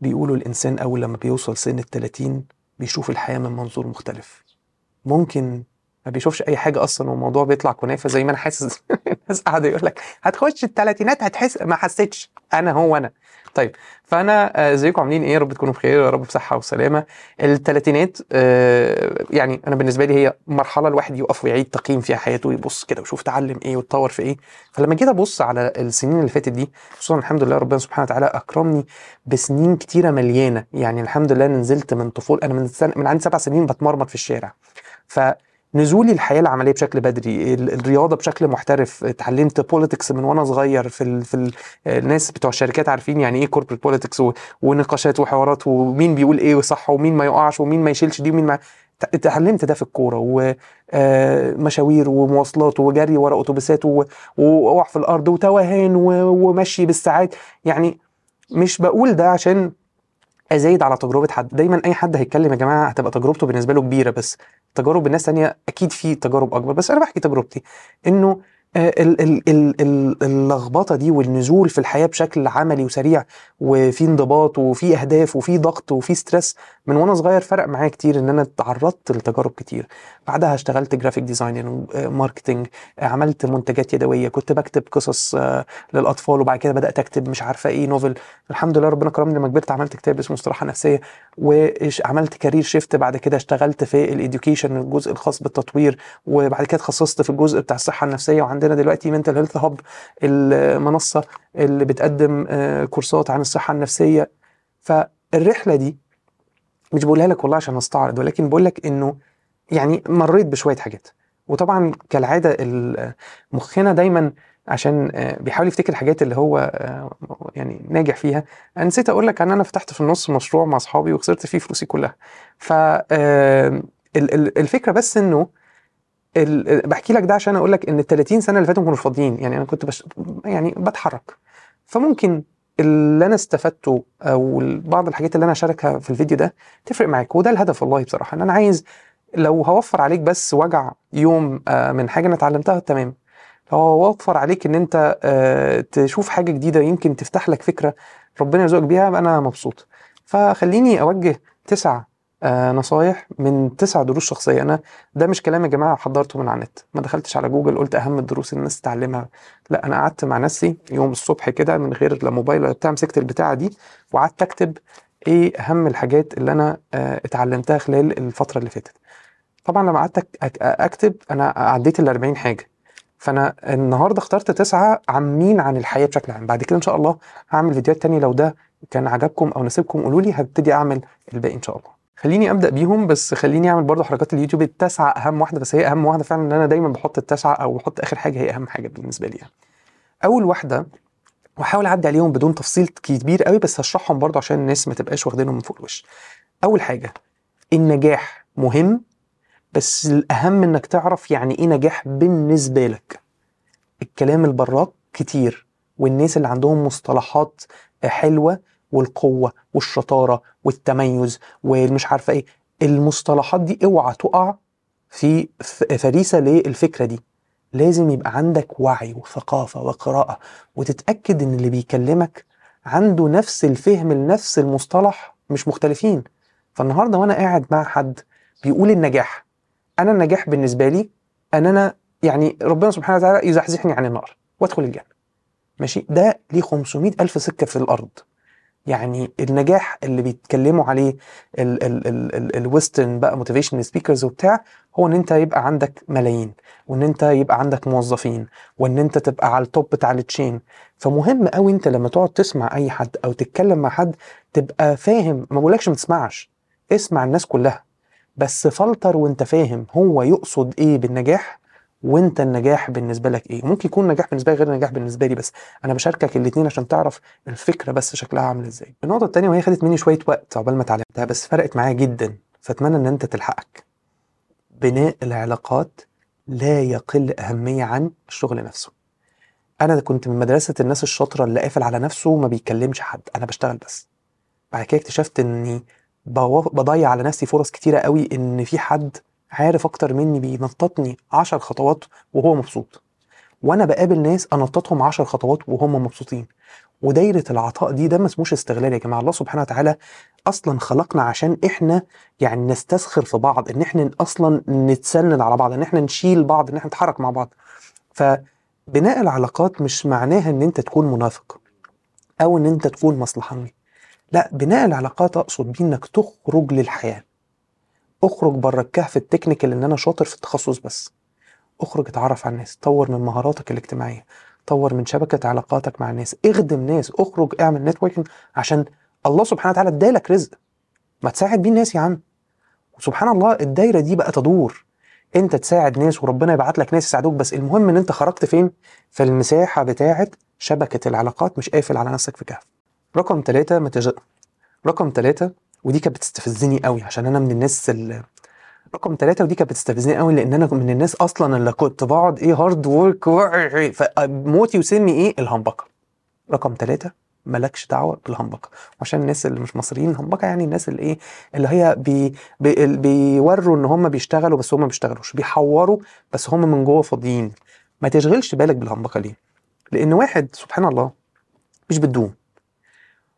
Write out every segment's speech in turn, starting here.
بيقولوا الإنسان أول لما بيوصل سن التلاتين بيشوف الحياة من منظور مختلف. ممكن ما بيشوفش أي حاجة أصلا والموضوع بيطلع كنافة زي ما أنا حاسس. الناس قاعدة يقول لك هتخش التلاتينات هتحس ما حسيتش. أنا هو أنا. طيب فأنا آه، إزيكم؟ عاملين إيه؟ يا رب تكونوا بخير يا رب بصحة وسلامة. الثلاثينات آه، يعني أنا بالنسبة لي هي مرحلة الواحد يقف ويعيد تقييم فيها حياته ويبص كده ويشوف اتعلم إيه واتطور في إيه. فلما جيت أبص على السنين اللي فاتت دي خصوصا الحمد لله ربنا سبحانه وتعالى أكرمني بسنين كتيرة مليانة. يعني الحمد لله نزلت من طفول أنا من من عندي سبع سنين بتمرمط في الشارع. ف نزولي الحياة العملية بشكل بدري ال- الرياضة بشكل محترف اتعلمت politics من وأنا صغير في ال في ال الناس بتوع الشركات عارفين يعني إيه corporate politics ونقاشات وحوارات ومين بيقول إيه وصح ومين ما يقعش ومين ما يشيلش دي ومين ما اتعلمت ده في الكورة ومشاوير ومواصلات وجري ورا أتوبيسات و- وأقع في الأرض وتوهان و- ومشي بالساعات. يعني مش بقول ده عشان أزايد على تجربة حد. دايما أي حد هيتكلم يا جماعة هتبقى تجربته بالنسبة له كبيرة بس. تجارب الناس تانية أكيد في تجارب أكبر. بس أنا بحكي تجربتي. إنه آه، ال- ال- ال- ال- اللخبطة دي والنزول في الحياة بشكل عملي وسريع وفي انضباط وفي أهداف وفي ضغط وفي ستريس من وأنا صغير فرق معايا كتير إن أنا اتعرضت لتجارب كتير. بعدها اشتغلت graphic designer marketing عملت منتجات يدوية كنت بكتب قصص آه، للأطفال وبعد كده بدأت أكتب مش عارفة إيه novel الحمد لله ربنا كرمني لما كبرت عملت كتاب اسمه استراحة نفسية وعملت career shift بعد كده اشتغلت في ال education الجزء الخاص بالتطوير وبعد كده اتخصصت في الجزء بتاع الصحة النفسية وعندنا دلوقتي Mental Health Hub المنصة اللي بتقدم آه، كورسات عن الصحة النفسية. فالرحلة دي مش بقولها لك والله عشان استعرض ولكن بقول لك إنه يعني مريت بشوية حاجات. وطبعا كالعادة ال- مخنا دايما عشان آه، بيحاول يفتكر الحاجات اللي هو آه، يعني ناجح فيها. أنا نسيت أقول لك إن أنا فتحت في النص مشروع مع أصحابي وخسرت فيه فلوسي كلها. ف آه، ال- ال- الفكرة بس إنه ال- بحكي لك ده عشان أقول لك إن ال 30 سنة اللي فاتوا ما كانوش فاضيين. يعني أنا كنت بش يعني بتحرك. فممكن اللي أنا استفدته أو بعض الحاجات اللي أنا هشاركها في الفيديو ده تفرق معاك. وده الهدف والله بصراحة إن أنا عايز لو هوفر عليك بس وجع يوم آه، من حاجة أنا اتعلمتها تمام. لو هوفر عليك إن أنت آه، تشوف حاجة جديدة يمكن تفتح لك فكرة ربنا يرزقك بيها أنا مبسوط. فخليني أوجه تسع آه، نصايح من تسع دروس شخصية. أنا ده مش كلام يا جماعة حضرته من على النت. ما دخلتش على جوجل قلت أهم الدروس الناس تتعلمها. لا أنا قعدت مع نفسي يوم الصبح كده من غير لا موبايل ولا بتاع مسكت البتاعة دي وقعدت أكتب إيه أهم الحاجات اللي أنا آه، اتعلمتها خلال الفترة اللي فاتت. طبعا لما قعدت أكتب أنا عديت ال 40 حاجة. فأنا النهارده اخترت تسعة عامين عن الحياة بشكل عام. بعد كده إن شاء الله هعمل فيديوهات تانية لو ده كان عجبكم أو ناسبكم قولوا لي هبتدي أعمل الباقي إن شاء الله. خليني أبدأ بيهم بس خليني أعمل برضه حركات اليوتيوب التسعه أهم واحدة بس هي أهم واحدة فعلا إن أنا دايما بحط التسعه أو بحط آخر حاجة هي أهم حاجة بالنسبة لي يعني. أول واحدة واحاول أعدي عليهم بدون تفصيل كبير قوي بس هشرحهم برضه عشان الناس ما تبقاش واخدينهم من فوق الوش أول حاجة النجاح مهم بس الأهم إنك تعرف يعني إيه نجاح بالنسبة لك الكلام البراك كتير والناس اللي عندهم مصطلحات حلوة والقوة والشطارة والتميز والمش عارفة إيه. المصطلحات دي اوعى تقع في فريسة للفكرة دي. لازم يبقى عندك وعي وثقافة وقراءة وتتأكد إن اللي بيكلمك عنده نفس الفهم لنفس المصطلح مش مختلفين. فالنهاردة وأنا قاعد مع حد بيقول النجاح أنا النجاح بالنسبة لي إن أنا يعني ربنا سبحانه وتعالى يزحزحني عن النار وأدخل الجنة. ماشي؟ ده ليه 500 ألف سكة في الأرض. يعني النجاح اللي بيتكلموا عليه ال ال ال ال ال western بقى motivation speakers وبتاع هو إن أنت يبقى عندك ملايين وإن أنت يبقى عندك موظفين وإن أنت تبقى على ال top بتاع ال chain فمهم قوي أنت لما تقعد تسمع أي حد أو تتكلم مع حد تبقى فاهم ما بقولكش ما تسمعش اسمع الناس كلها بس فلتر وأنت فاهم هو يقصد إيه بالنجاح وانت النجاح بالنسبة لك إيه؟ ممكن يكون نجاح بالنسبة لي غير نجاح بالنسبة لي بس أنا بشاركك الاثنين عشان تعرف الفكرة بس شكلها عامل إزاي. النقطة الثانية وهي خدت مني شوية وقت عقبال ما اتعلمتها بس فرقت معايا جدا فأتمنى إن أنت تلحقك. بناء العلاقات لا يقل أهمية عن الشغل نفسه. أنا كنت من مدرسة الناس الشاطرة اللي قافل على نفسه وما بيكلمش حد أنا بشتغل بس. بعد كده اكتشفت إني بضيع على نفسي فرص كتيرة قوي إن في حد عارف أكتر مني بينططني عشر خطوات وهو مبسوط. وأنا بقابل ناس أنططهم عشر خطوات وهم مبسوطين. ودايرة العطاء دي ده ما اسموش استغلال يا جماعة. الله سبحانه وتعالى أصلا خلقنا عشان إحنا يعني نستسخر في بعض إن إحنا أصلا نتسند على بعض إن إحنا نشيل بعض إن إحنا نتحرك مع بعض. فبناء العلاقات مش معناها إن أنت تكون منافق أو إن أنت تكون مصلحجي لا بناء العلاقات أقصد بيه إنك تخرج للحياة. اخرج بره الكهف التكنيكال ان أنا شاطر في التخصص بس. اخرج اتعرف على الناس طور من مهاراتك الاجتماعية طور من شبكة علاقاتك مع الناس اخدم ناس اخرج اعمل نتوركينج عشان الله سبحانه وتعالى ادالك رزق. ما تساعد بيه الناس يا عم. وسبحان الله الدايرة دي بقى تدور. انت تساعد ناس وربنا يبعت لك ناس يساعدوك بس المهم ان انت خرجت فين؟ في المساحة بتاعه شبكة العلاقات مش قافل على نفسك في كهف. رقم ثلاثة متج... رقم ثلاثة ودي كانت بتستفزني قوي عشان أنا من الناس رقم ثلاثة ودي كانت بتستفزني قوي لأن أنا من الناس أصلا اللي كنت بقعد إيه hard work فموتي وسمي إيه؟ الهمبكة. رقم ثلاثة مالكش دعوة بالهمبكة. عشان الناس اللي مش مصريين همبكه يعني الناس اللي إيه اللي هي بي بي بيوروا إن هم بيشتغلوا بس هم ما بيشتغلوش بيحوروا بس هم من جوه فاضيين. ما تشغلش بالك بالهمبكة ليه؟ لأن واحد سبحان الله مش بتدوم.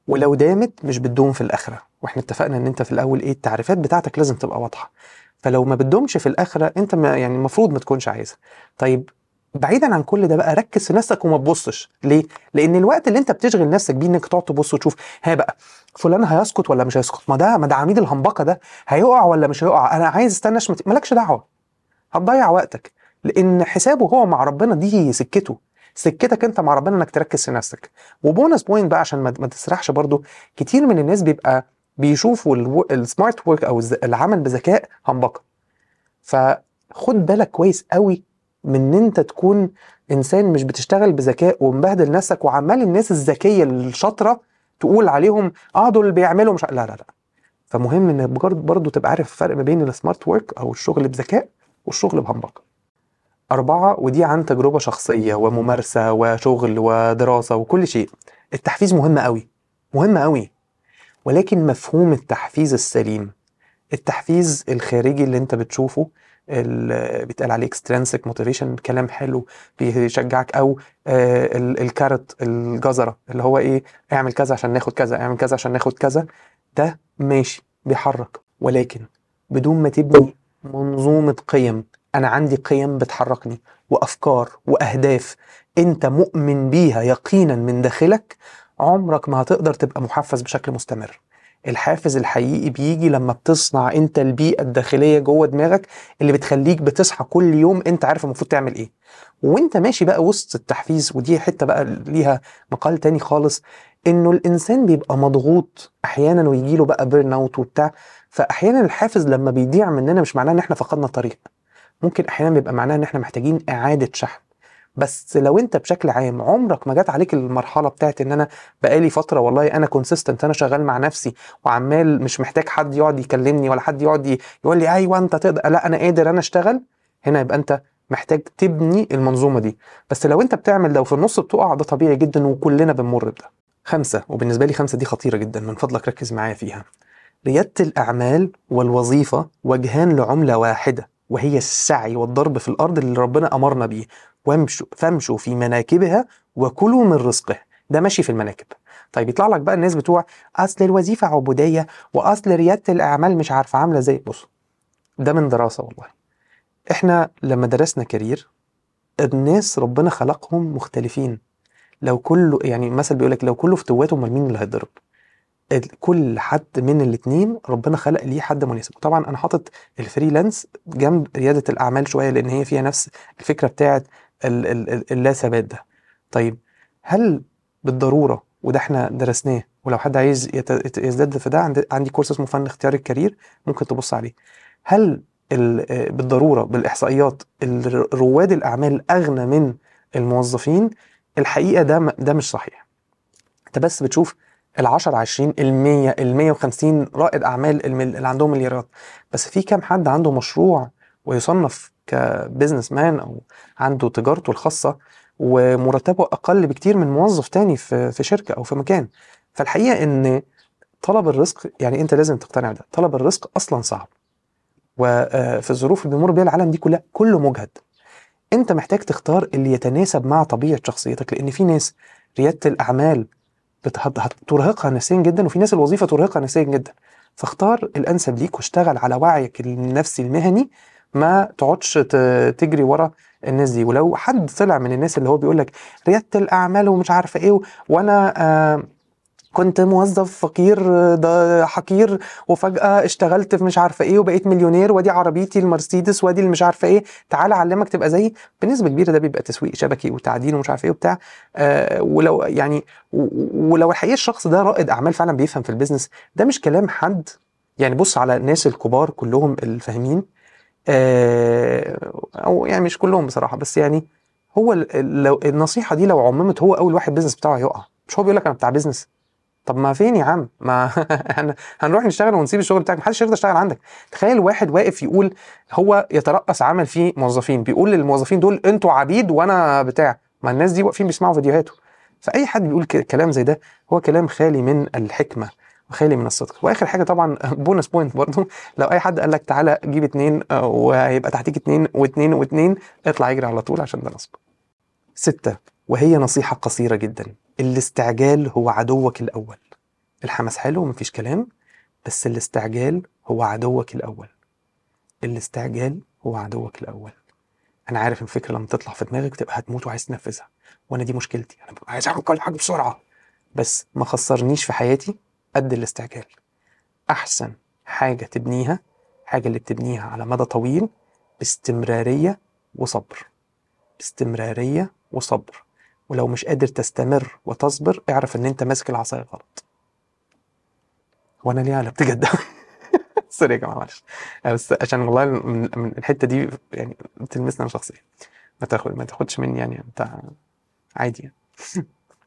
ولو دامت مش بتدوم في الآخرة. وإحنا اتفقنا إن أنت في الأول إيه التعريفات بتاعتك لازم تبقى واضحة. فلو ما بتدومش في الآخرة أنت ما يعني المفروض ما تكونش عايزها. طيب بعيدا عن كل ده بقى ركز في نفسك وما تبصش. ليه؟ لأن الوقت اللي أنت بتشغل نفسك بيه إنك تقعد تبص وتشوف ها بقى فلان هيسقط ولا مش هيسقط ما ده ما ده عميد الهمبكه ده. هيقع ولا مش هيقع؟ أنا عايز استنى. مالكش دعوة. هتضيع وقتك. لأن حسابه هو مع ربنا دي سكته. سكتك انت مع ربنا انك تركز في نفسك. و bonus point بقى عشان ما تسرحش برضو كتير من الناس بيبقى بيشوفوا السمارت ورك أو العمل بذكاء همبكه فخد بالك كويس قوي من إن أنت تكون إنسان مش بتشتغل بذكاء ومبهدل نفسك وعمال الناس الذكية الشاطرة تقول عليهم آه دول اللي بيعملوا مش لا لا لا. فمهم ان برضه برضه تبقى عارف الفرق ما بين السمارت ورك أو الشغل بذكاء والشغل بهمبكه أربعة ودي عن تجربة شخصية وممارسة وشغل ودراسة وكل شيء. التحفيز مهم قوي مهم قوي ولكن مفهوم التحفيز السليم التحفيز الخارجي اللي أنت بتشوفه اللي بيتقال عليه extrinsic motivation كلام حلو بيشجعك أو آه، ال- ال carrot الجزرة اللي هو إيه اعمل كذا عشان ناخد كذا اعمل كذا عشان ناخد كذا. ده ماشي بيحرك. ولكن بدون ما تبني منظومة قيم أنا عندي قيم بتحركني وأفكار وأهداف أنت مؤمن بيها يقينا من داخلك عمرك ما هتقدر تبقى محفز بشكل مستمر. الحافز الحقيقي بيجي لما بتصنع أنت البيئة الداخلية جوه دماغك اللي بتخليك بتصحى كل يوم أنت عارف المفروض تعمل إيه. وأنت ماشي بقى وسط التحفيز ودي حتة بقى ليها مقال تاني خالص إنه الإنسان بيبقى مضغوط أحيانا ويجي له بقى burn out وبتاع فاحيانا الحافز لما بيضيع مننا مش معناه إن إحنا فقدنا الطريق. ممكن أحيانا بيبقى معناها إن إحنا محتاجين إعادة شحن. بس لو أنت بشكل عام عمرك ما جت عليك المرحلة بتاعت إن أنا بقالي فترة والله أنا كونسيستنت أنا شغال مع نفسي وعمال مش محتاج حد يقعد يكلمني ولا حد يقعد يقول لي أيوه أنت تقدر لا أنا قادر أنا أشتغل. هنا يبقى أنت محتاج تبني المنظومة دي. بس لو أنت بتعمل ده وفي النص بتقع ده طبيعي جدا وكلنا بنمر بده. خمسة وبالنسبة لي خمسة دي خطيرة جدا من فضلك ركز معايا فيها. ريادة الأعمال والوظيفة وجهان لعملة واحدة. وهي السعي والضرب في الأرض اللي ربنا أمرنا بيه. وامشوا فامشوا في مناكبها وكلوا من رزقه. ده ماشي في المناكب. طيب يطلع لك بقى الناس بتوع أصل الوظيفة عبودية وأصل ريادة الأعمال مش عارفة عاملة إزاي بص ده من دراسة والله. إحنا لما درسنا كارير الناس ربنا خلقهم مختلفين. لو كله يعني مثل بيقول لك لو كله فتواته امال مين اللي هيتضرب. كل حد من الاثنين ربنا خلق ليه حد مناسب. طبعا أنا حاطط ال freelance جنب ريادة الأعمال شوية لأن هي فيها نفس الفكرة ال- اللا ثبات ده. طيب هل بالضرورة وده إحنا درسناه ولو حد عايز يزداد في ده عندي, عندي كورس اسمه فن اختيار ال career ممكن تبص عليه. هل آه، بالضرورة بالإحصائيات ال- رواد الأعمال أغنى من الموظفين؟ الحقيقة ده ده مش صحيح. أنت بس بتشوف ال 10 20 ال 100 ال 150 رائد أعمال الم- اللي عندهم مليارات. بس في كام حد عنده مشروع ويصنف كبزنس مان أو عنده تجارته الخاصة ومرتبه أقل بكتير من موظف تاني في في شركة أو في مكان. فالحقيقة إن طلب الرزق يعني أنت لازم تقتنع بده. طلب الرزق أصلا صعب. وفي الظروف اللي بيمر بيها العالم دي كلها كله مجهد. أنت محتاج تختار اللي يتناسب مع طبيعة شخصيتك لأن في ناس ريادة الأعمال هترهقها نفسيا جدا وفي ناس الوظيفة ترهقها نفسيا جدا. فاختار الأنسب ليك واشتغل على وعيك النفسي المهني ما تقعدش تجري ورا الناس دي. ولو حد طلع من الناس اللي هو بيقول لك ريادة الأعمال ومش عارفة إيه وأنا آه كنت موظف فقير ده حقير وفجأة اشتغلت في مش عارفة إيه وبقيت مليونير وادي عربيتي المرسيدس وادي اللي مش عارفة إيه. تعالى اعلمك تبقى زيي بنسبة كبيرة ده بيبقى تسويق شبكي وتعدين ومش عارف إيه وبتاع. آه ولو يعني ولو الحقيقة الشخص ده رائد أعمال فعلا بيفهم في ال business ده مش كلام حد. يعني بص على الناس الكبار كلهم الفاهمين. آه أو يعني مش كلهم بصراحة بس يعني هو لو النصيحة دي لو عممت هو أول واحد business بتاعه هيقع. مش هو بيقول لك أنا بتاع business طب ما فين يا عم؟ ما هن- هنروح نشتغل ونسيب الشغل بتاعك. محدش يرضى يشتغل عندك. تخيل واحد واقف يقول هو يترأس عمل فيه موظفين بيقول للموظفين دول أنتوا عبيد وأنا بتاع. ما الناس دي واقفين بيسمعوا فيديوهاته. فأي حد بيقول كلام زي ده هو كلام خالي من الحكمة وخالي من الصدق. وآخر حاجة طبعا bonus point برضو. لو أي حد قال لك تعالى جيب اتنين آه، وهيبقى تحتيك اتنين واتنين واتنين اطلع يجري على طول عشان ده نصب. ستة وهي نصيحة قصيرة جدا. الاستعجال هو عدوك الأول. الحماس حلو مفيش كلام بس الاستعجال هو عدوك الأول. الاستعجال هو عدوك الأول. أنا عارف الفكرة لما تطلع في دماغك تبقى هتموت وعايز تنفذها وأنا دي مشكلتي. ببقى عايز أعمل كل حاجة بسرعة. بس ما خسرنيش في حياتي قد الاستعجال. أحسن حاجة تبنيها حاجة اللي بتبنيها على مدى طويل باستمرارية وصبر. باستمرارية وصبر. ولو مش قادر تستمر وتصبر اعرف إن أنت ماسك العصاية غلط. وأنا ليه قلبت بجد. سوري يا جماعة معلش. بس عشان والله من, الحتة دي يعني بتلمسني أنا شخصيا. ما تاخد ما تاخدش مني يعني أنت عادي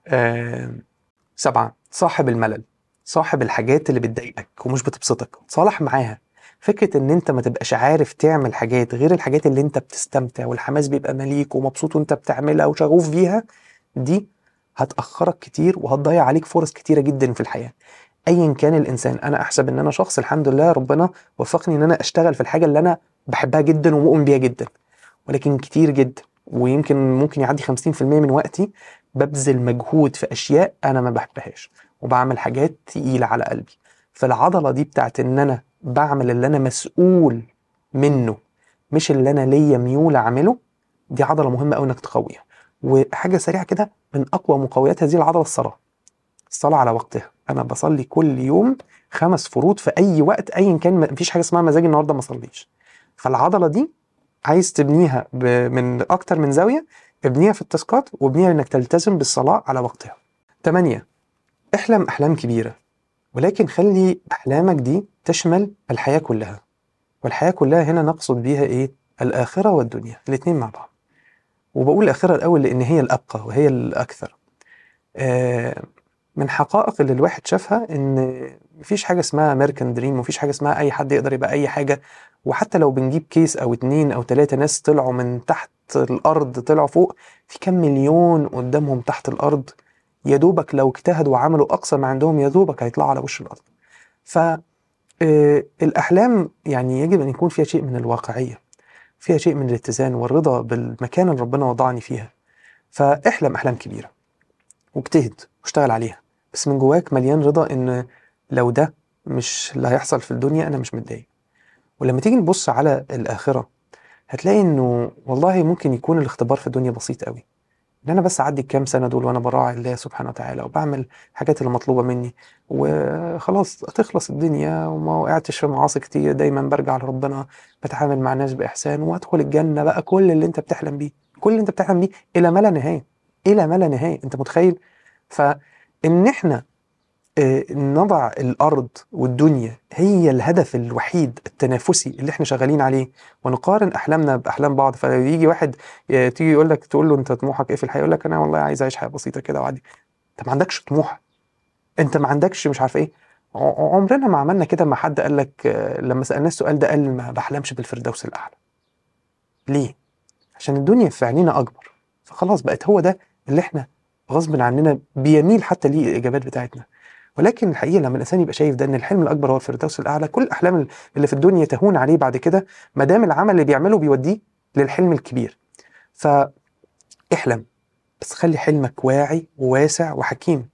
يعني. سبعة صاحب الملل صاحب الحاجات اللي بتضايقك ومش بتبسطك. صالح معاها. فكرة إن أنت ما تبقاش عارف تعمل حاجات غير الحاجات اللي أنت بتستمتع والحماس بيبقى مليك ومبسوط وأنت بتعملها وشغوف بيها دي هتأخرك كتير وهتضيع عليك فرص كتيرة جدا في الحياة. ايا كان الإنسان أنا أحسب إن أنا شخص الحمد لله ربنا وفقني إن أنا أشتغل في الحاجة اللي أنا بحبها جدا ومؤمن بيها جدا. ولكن كتير جدا ويمكن ممكن يعدي 50% من وقتي ببذل مجهود في أشياء أنا ما بحبهاش وبعمل حاجات تقيلة على قلبي. فالعضلة دي بتاعت إن أنا بعمل اللي أنا مسؤول منه مش اللي أنا ليا ميول أعمله دي عضلة مهمة قوي إنك تقويها. وحاجة سريعة كده من أقوى مقويات هذه العضلة الصلاة. الصلاة على وقتها. أنا بصلي كل يوم خمس فروض في أي وقت ايا كان مفيش حاجة اسمها مزاجي النهاردة ما اصليش فالعضلة دي عايز تبنيها من أكتر من زاوية ابنيها في التاسكات وابنيها إنك تلتزم بالصلاة على وقتها. تمانية احلم أحلام كبيرة. ولكن خلي أحلامك دي تشمل الحياة كلها. والحياة كلها هنا نقصد بيها إيه؟ الآخرة والدنيا. الاتنين مع بعض. وبقول الآخرة الأول لأن هي الأبقى وهي الأكثر. آه، من حقائق اللي الواحد شافها إن مفيش حاجة اسمها American dream مفيش حاجة اسمها أي حد يقدر يبقى أي حاجة. وحتى لو بنجيب case أو اتنين أو تلاتة ناس طلعوا من تحت الأرض طلعوا فوق في كم مليون قدامهم تحت الأرض يا دوبك لو اجتهدوا وعملوا أقصى ما عندهم يا دوبك هيطلعوا على وش الأرض. ف آه، الأحلام يعني يجب أن يكون فيها شيء من الواقعية. فيها شيء من الاتزان والرضا بالمكان اللي ربنا وضعني فيها. فاحلم أحلام كبيرة. واجتهد واشتغل عليها. بس من جواك مليان رضا إن لو ده مش اللي هيحصل في الدنيا أنا مش متضايق. ولما تيجي نبص على الآخرة هتلاقي إنه والله ممكن يكون الاختبار في الدنيا بسيط قوي ان أنا بس أعدي الكام سنة دول وأنا براعي الله سبحانه وتعالى وبعمل الحاجات اللي مطلوبه مني. وخلاص هتخلص الدنيا وما وقعتش في معاصي كتير. دايما برجع لربنا بتعامل مع الناس بإحسان وأدخل الجنة بقى. كل اللي أنت بتحلم بيه كل اللي أنت بتحلم بيه إلى ما لا نهاية إلى ما لا نهاية. أنت متخيل؟ فإن إحنا نضع الأرض والدنيا هي الهدف الوحيد التنافسي اللي إحنا شغالين عليه. ونقارن أحلامنا بأحلام بعض. فيجي واحد آه، تيجي يقول لك تقول له أنت طموحك إيه في الحياة؟ يقول لك أنا والله عايز أعيش حياة بسيطة كده وعادي. أنت ما عندكش طموح. أنت ما عندكش مش عارف إيه. عمرنا ما عملنا كده مع حد قال لك آه، لما سألناه السؤال ده قال ما بحلمش بالفردوس الأعلى. ليه؟ عشان الدنيا في عينينا أكبر. فخلاص بقت هو ده اللي إحنا غصب عننا بيميل حتى ليه الإجابات بتاعتنا. ولكن الحقيقة لما الإنسان يبقى شايف ده إن الحلم الأكبر هو الفردوس الأعلى كل الأحلام اللي في الدنيا تهون عليه بعد كده ما دام العمل اللي بيعمله بيوديه للحلم الكبير. فاحلم بس خلي حلمك واعي وواسع وحكيم.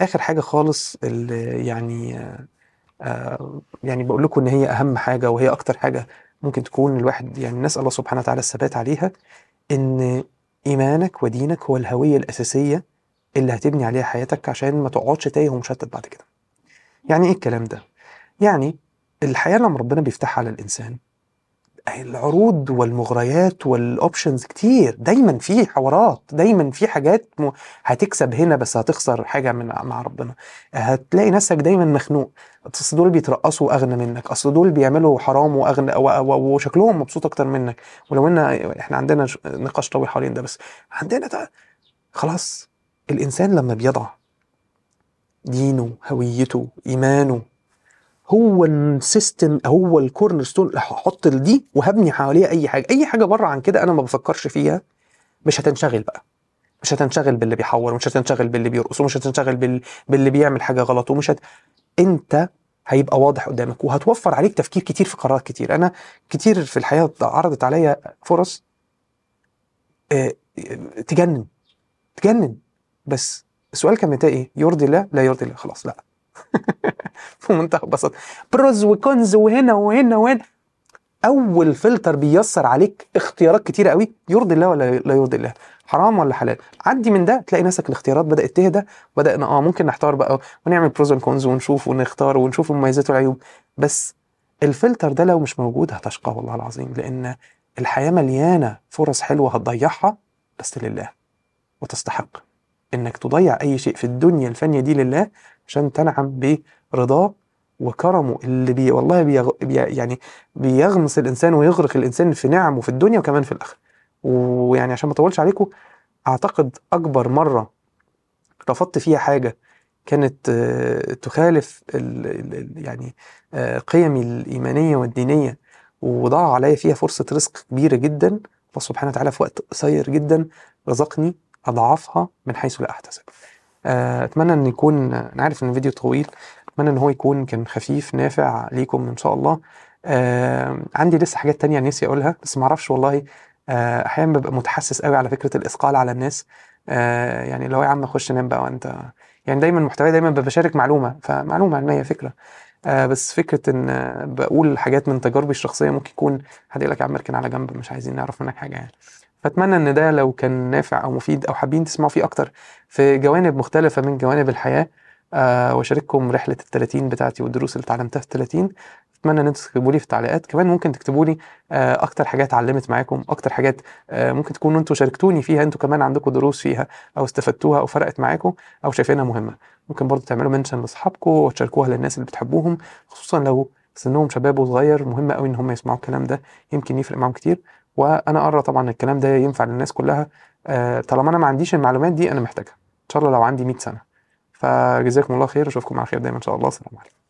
آخر حاجة خالص اللي يعني آه يعني بقول لكم إن هي أهم حاجة وهي أكتر حاجة ممكن تكون الواحد يعني نسأل الله سبحانه وتعالى الثبات عليها إن إيمانك ودينك هو الهوية الأساسية اللي هتبني عليها حياتك عشان ما تقعدش تايه ومشتت بعد كده. يعني إيه الكلام ده؟ يعني الحياة لما ربنا بيفتحها على الانسان العروض والمغريات والاوبشنز كتير دايما في حوارات دايما في حاجات. هتكسب هنا بس هتخسر حاجة من مع ربنا هتلاقي نفسك دايما مخنوق أصل دول بيترقصوا اغنى منك أصل دول بيعملوا حرام وأغنى. وشكلهم مبسوط أكتر منك ولو إن إحنا عندنا نقاش طويل حوالين ده بس عندنا خلاص الإنسان لما بيضع دينه هويته إيمانه هو ال system هو ال cornerstone هحط دي وهبني حواليها أي حاجة. أي حاجة بره عن كده أنا ما بفكرش فيها. مش هتنشغل بقى. مش هتنشغل باللي بيحور ومش هتنشغل باللي بيرقص ومش هتنشغل بال... باللي بيعمل حاجة غلط ومش هت... أنت هيبقى واضح قدامك وهتوفر عليك تفكير كتير في قرارات كتير. أنا كتير في الحياة عرضت عليا فرص آه، تجنن تجنن. بس السؤال كان بتاعي إيه؟ يرضي الله؟ لا يرضي الله. خلاص لا. في منتهى البساطة. pros و cons وهنا وهنا وهنا. أول فلتر بيسر عليك اختيارات كتيرة قوي يرضي الله ولا لا يرضي الله؟ حرام ولا حلال؟ عدي من ده تلاقي نفسك الاختيارات بدأت تهدى بدأنا آه ممكن نحتار بقى ونعمل pros and cons ونشوف ونختار ونشوف المميزات والعيوب بس الفلتر ده لو مش موجود هتشقى والله العظيم لأن الحياة مليانة فرص حلوة هتضيعها بس لله وتستحق. إنك تضيع أي شيء في الدنيا الفانيه دي لله عشان تنعم برضاه وكرمه اللي بي والله بيغ... بي يعني بيغمس الإنسان ويغرق الإنسان في نعمه في الدنيا وكمان في الآخرة. ويعني عشان ما أطولش عليكم أعتقد أكبر مرة رفضت فيها حاجة كانت آه، تخالف ال... ال... ال- يعني آه، قيمي الإيمانية والدينية وضاع عليا فيها فرصة رزق كبيرة جدا. الله سبحانه وتعالى في وقت قصير جدا رزقني اضعافها من حيث لا أحتسب. آه، أتمنى أن يكون أنا عارف إن الفيديو طويل أتمنى إن هو يكون كان خفيف نافع ليكم إن شاء الله. آه، عندي لسه حاجات تانية نفسي أقولها بس معرفش والله آه، أحيانا ببقى متحسس قوي على فكرة الإثقال على الناس. آه، يعني لو يا عم خش نام بقى وأنت يعني دايما محتواي دايما بشارك معلومة فمعلومة علمية فكرة. آه، بس فكرة إن بقول حاجات من تجاربي الشخصية ممكن يكون حد يقول لك يا عم اركن على جنب مش عايزين نعرف منك حاجة يعني. فأتمنى إن ده لو كان نافع أو مفيد أو حابين تسمعوا فيه أكتر في جوانب مختلفة من جوانب الحياة. آه وأشارككم رحلة ال 30 بتاعتي والدروس اللي اتعلمتها في 30 أتمنى إن أنتوا تكتبوا لي في التعليقات. كمان ممكن تكتبوا لي آه أكتر حاجات علمت معاكم أكتر حاجات آه ممكن تكونوا أنتوا شاركتوني فيها أنتوا كمان عندكم دروس فيها أو استفدتوها أو فرقت معاكم أو شايفينها مهمة. ممكن برضو تعملوا منشن لأصحابكم وتشاركوها للناس اللي بتحبوهم خصوصا لو سنهم شباب وصغير. مهم قوي إن هم يسمعوا الكلام ده يمكن يفرق معاهم كتير. وأنا ارى طبعا الكلام ده ينفع للناس كلها. آه، طالما أنا ما عنديش المعلومات دي أنا محتاجها. إن شاء الله لو عندي 100 سنة. فجزاكم الله خير أشوفكم على خير دايما إن شاء الله. السلام عليكم.